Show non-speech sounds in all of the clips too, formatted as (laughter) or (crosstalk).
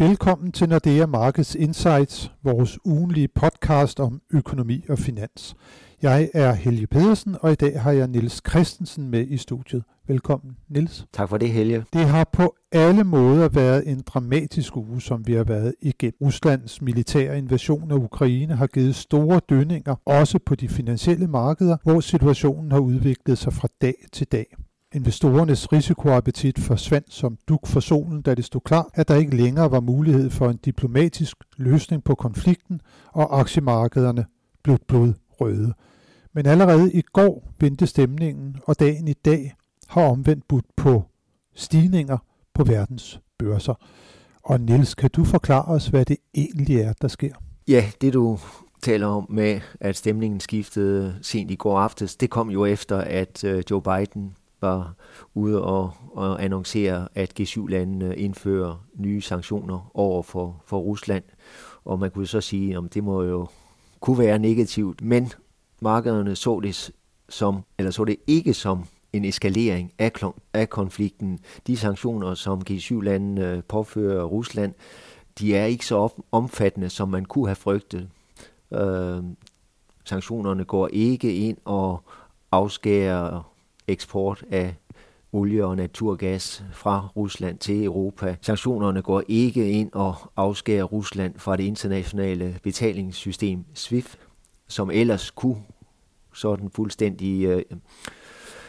Velkommen til Nordea Markets Insights, vores ugenlige podcast om økonomi og finans. Jeg er Helge Pedersen, og i dag har jeg Niels Christensen med i studiet. Velkommen, Niels. Tak for det, Helge. Det har på alle måder været en dramatisk uge, som vi har været igennem. Ruslands militære invasion af Ukraine har givet store dønninger, også på de finansielle markeder, hvor situationen har udviklet sig fra dag til dag. Investorernes risikoappetit forsvandt som duk for solen, da det stod klart, at der ikke længere var mulighed for en diplomatisk løsning på konflikten, og aktiemarkederne blev blodrøde. Men allerede i går vendte stemningen, og dagen i dag har omvendt budt på stigninger på verdens børser. Og Niels, kan du forklare os, hvad det egentlig er, der sker? Ja, det du taler om med, at stemningen skiftede sent i går aftes, det kom jo efter, at øh, Joe Biden var ude og, og annoncere, at G7-landene indfører nye sanktioner over for, for Rusland. Og man kunne så sige, at det må jo kunne være negativt, men markederne så det som, eller så det ikke som en eskalering af, af konflikten. De sanktioner, som G7-landene påfører Rusland, de er ikke så omfattende, som man kunne have frygtet. Øh, sanktionerne går ikke ind og afskærer eksport af olie og naturgas fra Rusland til Europa. Sanktionerne går ikke ind og afskærer Rusland fra det internationale betalingssystem SWIFT, som ellers kunne sådan fuldstændig øh,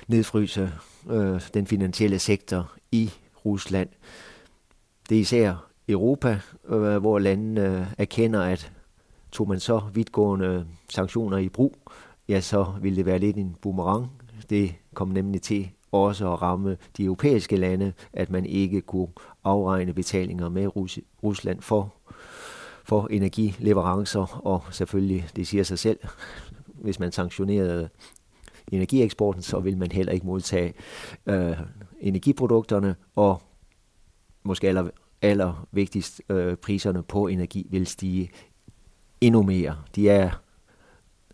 nedfryse øh, den finansielle sektor i Rusland. Det er især Europa, øh, hvor landene øh, erkender, at tog man så vidtgående øh, sanktioner i brug, ja, så ville det være lidt en boomerang. Det kom nemlig til også at ramme de europæiske lande, at man ikke kunne afregne betalinger med Rus- Rusland for, for energileverancer, og selvfølgelig, det siger sig selv, hvis man sanktionerede energieksporten, så vil man heller ikke modtage øh, energiprodukterne, og måske aller, aller vigtigst, øh, priserne på energi vil stige endnu mere. De er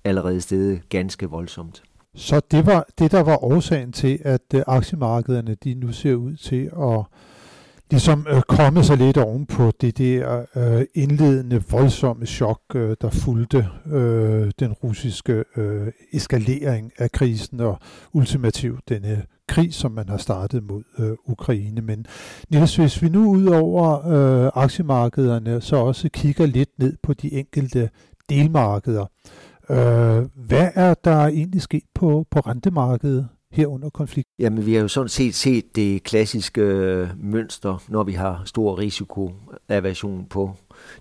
allerede steget ganske voldsomt. Så det var det, der var årsagen til, at øh, aktiemarkederne de nu ser ud til at ligesom øh, komme sig lidt oven på det der øh, indledende voldsomme chok, øh, der fulgte øh, den russiske øh, eskalering af krisen og ultimativt denne krig, som man har startet mod øh, Ukraine. Men Niels, hvis vi nu ud over øh, aktiemarkederne så også kigger lidt ned på de enkelte delmarkeder, øh, Øh, hvad er der egentlig sket på, på rentemarkedet? her under konflikt? Jamen, vi har jo sådan set set det klassiske øh, mønster, når vi har stor risikoaversion på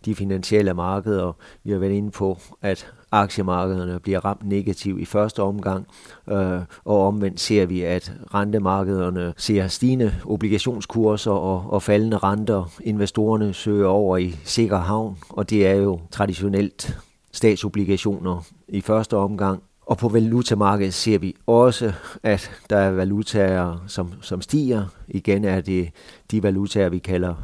de finansielle markeder. Vi har været inde på, at aktiemarkederne bliver ramt negativt i første omgang, øh, og omvendt ser vi, at rentemarkederne ser stigende obligationskurser og, og faldende renter. Investorerne søger over i sikker havn, og det er jo traditionelt statsobligationer i første omgang, og på valutamarkedet ser vi også, at der er valutaer, som, som stiger. Igen er det de valutaer, vi kalder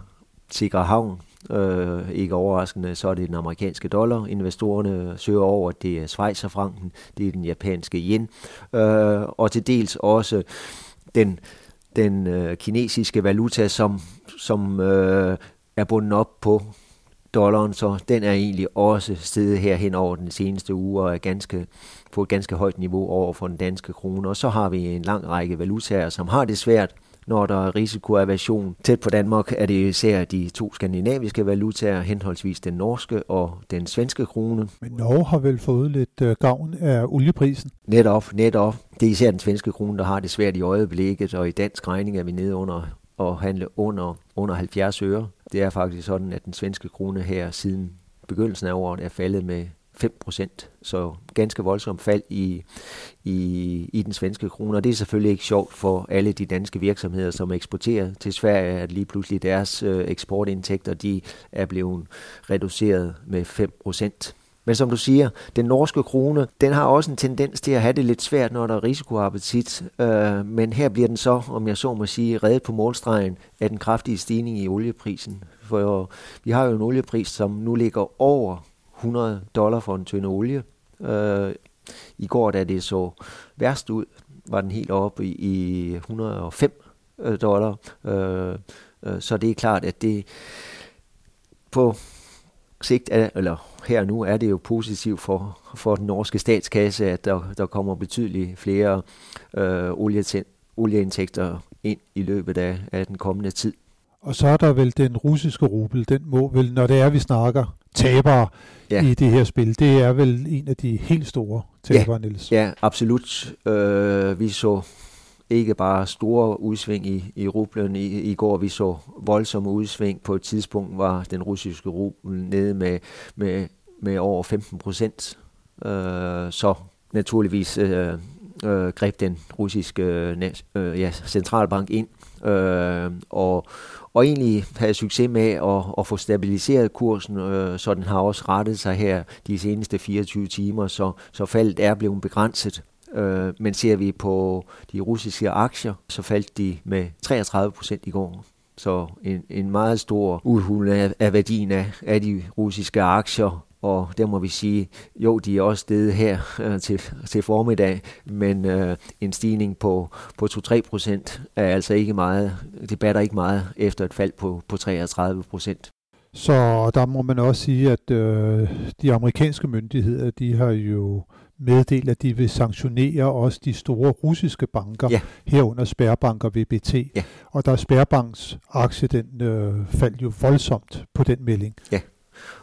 sikre havn. Øh, ikke overraskende, så er det den amerikanske dollar. Investorerne søger over, det er Schweizerfranken, det er den japanske yen, øh, og til dels også den, den øh, kinesiske valuta, som, som øh, er bundet op på dollaren, så den er egentlig også steget her hen over den seneste uge og er ganske, på et ganske højt niveau over for den danske krone. Og så har vi en lang række valutaer, som har det svært, når der er risikoaversion. Tæt på Danmark er det især de to skandinaviske valutaer, henholdsvis den norske og den svenske krone. Men Norge har vel fået lidt øh, gavn af olieprisen? Netop, netop. Det er især den svenske krone, der har det svært i øjeblikket, og i dansk regning er vi nede under at handle under, under 70 øre. Det er faktisk sådan, at den svenske krone her siden begyndelsen af året er faldet med 5%, så ganske voldsomt fald i, i, i den svenske krone, og det er selvfølgelig ikke sjovt for alle de danske virksomheder, som eksporterer til Sverige, at lige pludselig deres øh, eksportindtægter de er blevet reduceret med 5%. Men som du siger, den norske krone, den har også en tendens til at have det lidt svært, når der er risikoappetit. Øh, men her bliver den så, om jeg så må sige, reddet på målstregen af den kraftige stigning i olieprisen. For vi har jo en oliepris, som nu ligger over 100 dollar for en tynde olie. Øh, I går, da det så værst ud, var den helt oppe i, i 105 øh, dollar. Øh, øh, så det er klart, at det, på sigt, er, eller her nu er det jo positivt for, for den norske statskasse, at der, der kommer betydeligt flere øh, olieindtægter ind i løbet af, af den kommende tid. Og så er der vel den russiske rubel, den må vel, når det er, vi snakker tabere ja. i det her spil, det er vel en af de helt store tabere, ja. Niels. Ja, absolut. Øh, vi så ikke bare store udsving i, i rublen i, i går, vi så voldsomme udsving. På et tidspunkt var den russiske rubel nede med, med, med over 15 procent. Øh, så naturligvis øh, øh, greb den russiske øh, øh, ja, centralbank ind øh, og, og egentlig havde succes med at, at få stabiliseret kursen, øh, så den har også rettet sig her de seneste 24 timer, så, så faldet er blevet begrænset. Øh, men ser vi på de russiske aktier, så faldt de med 33 procent i går. Så en, en meget stor udhuling af, af værdien af, af de russiske aktier, og der må vi sige, jo, de er også steget her øh, til, til formiddag, men øh, en stigning på, på 2-3 procent er altså ikke meget, det batter ikke meget efter et fald på, på 33 procent. Så der må man også sige, at øh, de amerikanske myndigheder, de har jo meddelt, at de vil sanktionere også de store russiske banker, ja. herunder Spærbank og VBT. Ja. Og der er Spærbanks aktie, den øh, faldt jo voldsomt på den melding. Ja.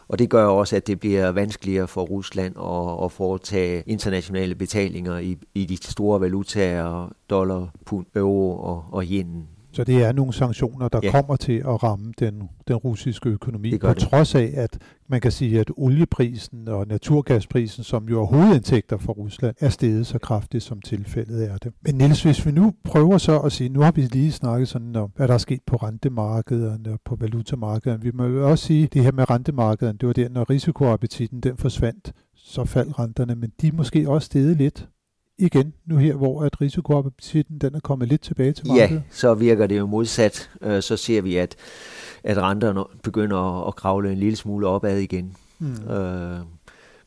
Og det gør også, at det bliver vanskeligere for Rusland at, at foretage internationale betalinger i, i de store valutaer, dollar, pund, euro og, og yen. Så det er nogle sanktioner, der ja. kommer til at ramme den, den russiske økonomi, på det. trods af, at man kan sige, at olieprisen og naturgasprisen, som jo er hovedindtægter for Rusland, er steget så kraftigt, som tilfældet er det. Men Niels, hvis vi nu prøver så at sige, nu har vi lige snakket sådan om, hvad der er sket på rentemarkederne og på valutamarkederne. Vi må jo også sige, at det her med rentemarkederne, det var der, når risikoappetitten den forsvandt, så faldt renterne, men de er måske også steget lidt igen nu her, hvor at risikoappetitten den er kommet lidt tilbage til markedet? Ja, så virker det jo modsat. Øh, så ser vi, at, at renterne begynder at kravle en lille smule opad igen. Mm. Øh,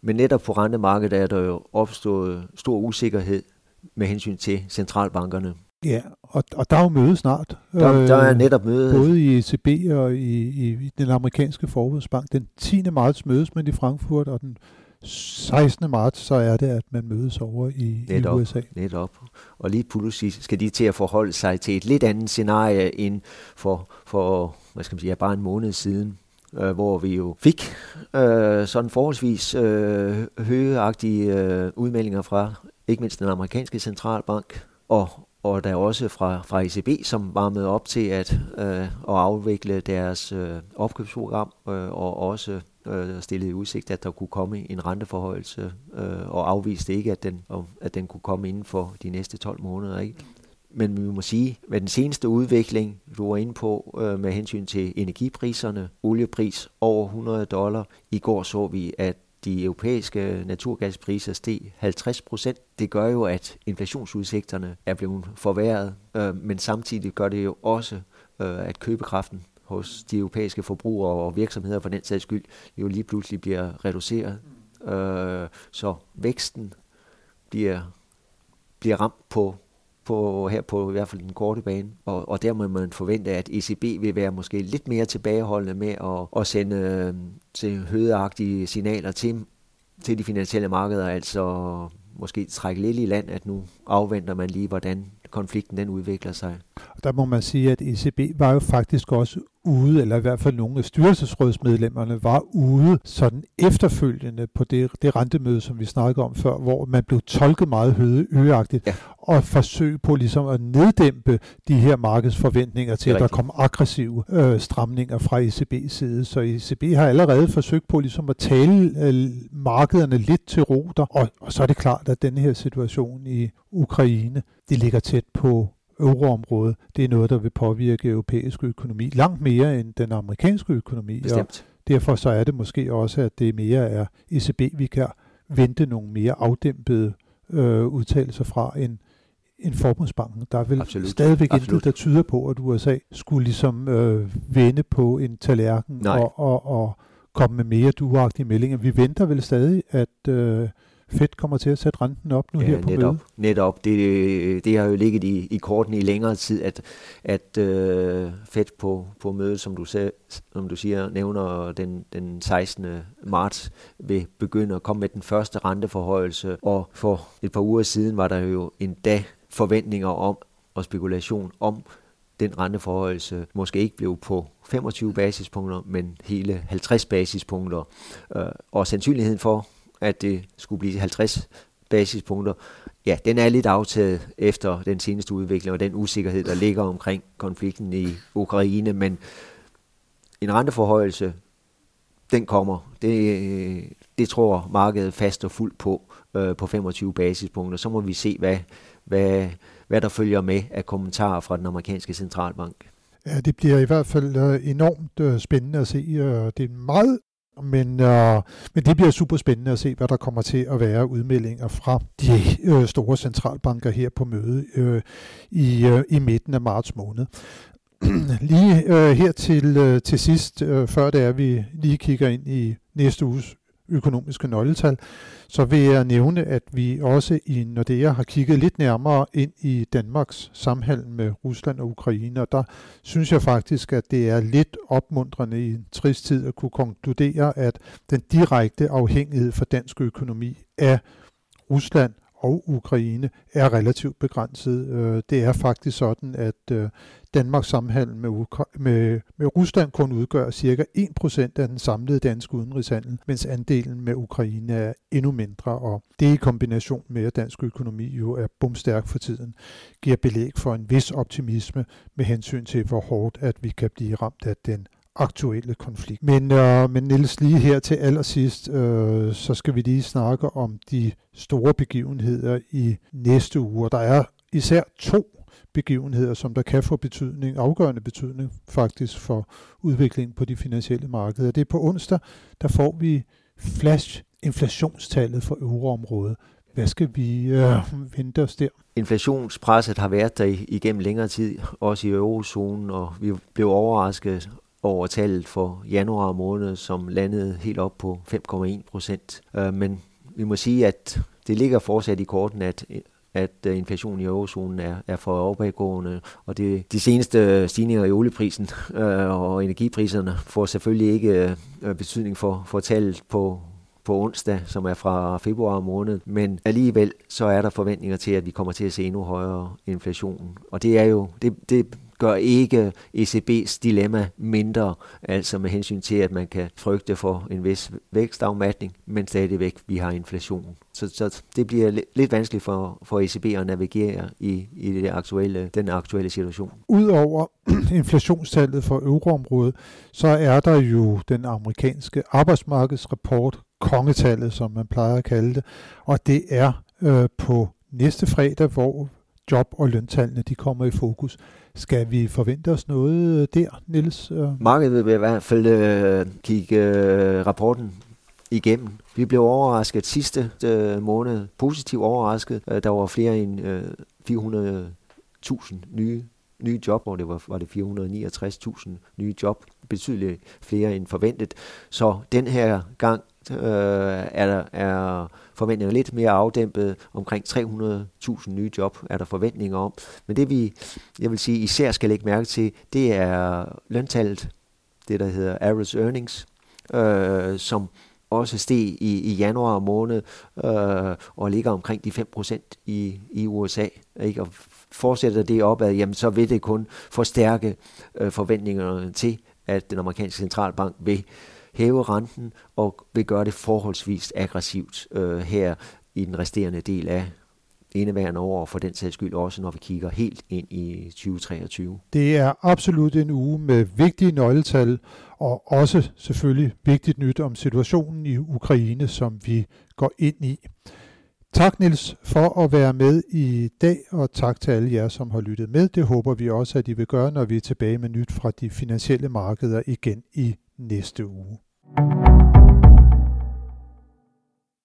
men netop på rentemarkedet er der jo opstået stor usikkerhed med hensyn til centralbankerne. Ja, og, og der er jo møde snart. Der, der er øh, netop møde. Både i ECB og i, i, i den amerikanske forbundsbank. Den 10. marts mødes man i Frankfurt, og den 16. marts, så er det, at man mødes over i, netop, i USA. Netop. Og lige pludselig skal de til at forholde sig til et lidt andet scenarie end for, for hvad skal man sige, bare en måned siden øh, hvor vi jo fik øh, sådan forholdsvis øh, højeagtige øh, udmeldinger fra ikke mindst den amerikanske centralbank, og, og der også fra, fra ECB, som var med op til at, øh, at afvikle deres øh, opkøbsprogram, øh, og også øh, stillede i udsigt, at der kunne komme en renteforhøjelse, øh, og afviste ikke, at den, at den kunne komme inden for de næste 12 måneder. Ikke? Men vi må sige, at den seneste udvikling, du var inde på øh, med hensyn til energipriserne, oliepris over 100 dollar. I går så vi, at de europæiske naturgaspriser steg 50 procent. Det gør jo, at inflationsudsigterne er blevet forværret, øh, men samtidig gør det jo også, øh, at købekraften hos de europæiske forbrugere og virksomheder for den sags skyld, jo lige pludselig bliver reduceret. Øh, så væksten bliver, bliver ramt på, på, her på i hvert fald den korte bane, og, og der må man forvente, at ECB vil være måske lidt mere tilbageholdende med at, at sende øh, til hødeagtige signaler til, til de finansielle markeder, altså måske trække lidt i land, at nu afventer man lige, hvordan konflikten den udvikler sig. Der må man sige, at ECB var jo faktisk også ude, eller i hvert fald nogle af styrelsesrådsmedlemmerne var ude sådan efterfølgende på det, det rentemøde, som vi snakkede om før, hvor man blev tolket meget høje, øgeagtigt, ja. og forsøg på ligesom at neddæmpe de her markedsforventninger til, at der kom aggressive øh, stramninger fra ECB's side. Så ECB har allerede forsøgt på ligesom at tale øh, markederne lidt til roter, og, og så er det klart, at den her situation i Ukraine, det ligger tæt på euroområdet, det er noget, der vil påvirke europæisk økonomi langt mere end den amerikanske økonomi. Bestemt. Og derfor så er det måske også, at det mere er ECB, vi kan vente nogle mere afdæmpede øh, udtalelser fra en, en forbundsbanken. Der er vel Absolut. stadigvæk Absolut. intet, der tyder på, at USA skulle ligesom øh, vende på en tallerken og, og, og komme med mere duagtige meldinger. Vi venter vel stadig, at øh, Fed kommer til at sætte renten op nu ja, her på netop, mødet? Netop. Det, det har jo ligget i, i korten i længere tid, at, at uh, Fed på, på mødet, som du, sag, som du siger, nævner den, den 16. marts, vil begynde at komme med den første renteforhøjelse. Og for et par uger siden var der jo endda forventninger om og spekulation om, den renteforhøjelse måske ikke blev på 25 basispunkter, men hele 50 basispunkter. Øh, og sandsynligheden for, at det skulle blive 50 basispunkter, ja, den er lidt aftaget efter den seneste udvikling og den usikkerhed, der ligger omkring konflikten i Ukraine, men en renteforhøjelse, den kommer. Det, øh, det tror markedet fast og fuldt på, øh, på 25 basispunkter. Så må vi se, hvad, hvad, hvad der følger med af kommentarer fra den amerikanske centralbank. Ja, det bliver i hvert fald øh, enormt øh, spændende at se. Det er meget men, øh, men det bliver super spændende at se, hvad der kommer til at være udmeldinger fra de øh, store centralbanker her på møde øh, i, øh, i midten af marts måned. (clears throat) lige øh, her til, øh, til sidst, øh, før det er, vi lige kigger ind i næste uges økonomiske nøgletal, så vil jeg nævne, at vi også i Nordea har kigget lidt nærmere ind i Danmarks samhandel med Rusland og Ukraine, og der synes jeg faktisk, at det er lidt opmuntrende i en trist tid at kunne konkludere, at den direkte afhængighed for dansk økonomi af Rusland og Ukraine er relativt begrænset. Øh, det er faktisk sådan, at øh, Danmarks samhandel med, Ukra- med, med Rusland kun udgør cirka 1% af den samlede danske udenrigshandel, mens andelen med Ukraine er endnu mindre, og det i kombination med, at dansk økonomi jo er bumstærk for tiden, giver belæg for en vis optimisme med hensyn til, hvor hårdt at vi kan blive ramt af den aktuelle konflikt. Men, øh, men Niels, lige her til allersidst, øh, så skal vi lige snakke om de store begivenheder i næste uge. Der er især to begivenheder, som der kan få betydning, afgørende betydning faktisk for udviklingen på de finansielle markeder. Det er på onsdag, der får vi flash inflationstallet for euroområdet. Hvad skal vi øh, vente os der? Inflationspresset har været der igennem længere tid, også i eurozonen, og vi blev overrasket over tallet for januar måned, som landede helt op på 5,1 procent. Øh, men vi må sige, at det ligger fortsat i korten, at at øh, inflationen i eurozonen er, er for opadgående, og det, de seneste øh, stigninger i olieprisen (laughs) øh, og energipriserne får selvfølgelig ikke øh, betydning for, for tallet på, på onsdag, som er fra februar måned, men alligevel så er der forventninger til, at vi kommer til at se endnu højere inflation. Og det er jo, det, det gør ikke ECB's dilemma mindre, altså med hensyn til, at man kan frygte for en vis vækstafmatning, men stadigvæk vi har inflation. Så, så det bliver lidt vanskeligt for, for ECB at navigere i, i det aktuelle, den aktuelle situation. Udover (clears throat) inflationstallet for euroområdet, så er der jo den amerikanske arbejdsmarkedsrapport, kongetallet, som man plejer at kalde det, og det er øh, på næste fredag, hvor job- og løntallene de kommer i fokus. Skal vi forvente os noget øh, der, Niels? Øh, Markedet vil i hvert fald øh, kigge øh, rapporten igennem. Vi blev overrasket sidste øh, måned, positivt overrasket. Øh, der var flere end øh, 400.000 nye nye job, hvor det var, var det 469.000 nye job, betydeligt flere end forventet. Så den her gang øh, er, der, er forventninger lidt mere afdæmpet. Omkring 300.000 nye job er der forventninger om. Men det vi, jeg vil sige, især skal lægge mærke til, det er løntallet, det der hedder average earnings, øh, som også steg i, i januar måned øh, og ligger omkring de 5% i, i USA. Ikke? Og fortsætter det opad, jamen så vil det kun forstærke øh, forventningerne til, at den amerikanske centralbank vil hæve renten og vil gøre det forholdsvis aggressivt øh, her i den resterende del af indeværende år, og for den sags skyld også, når vi kigger helt ind i 2023. Det er absolut en uge med vigtige nøgletal, og også selvfølgelig vigtigt nyt om situationen i Ukraine, som vi går ind i. Tak Nils for at være med i dag, og tak til alle jer, som har lyttet med. Det håber vi også, at I vil gøre, når vi er tilbage med nyt fra de finansielle markeder igen i næste uge.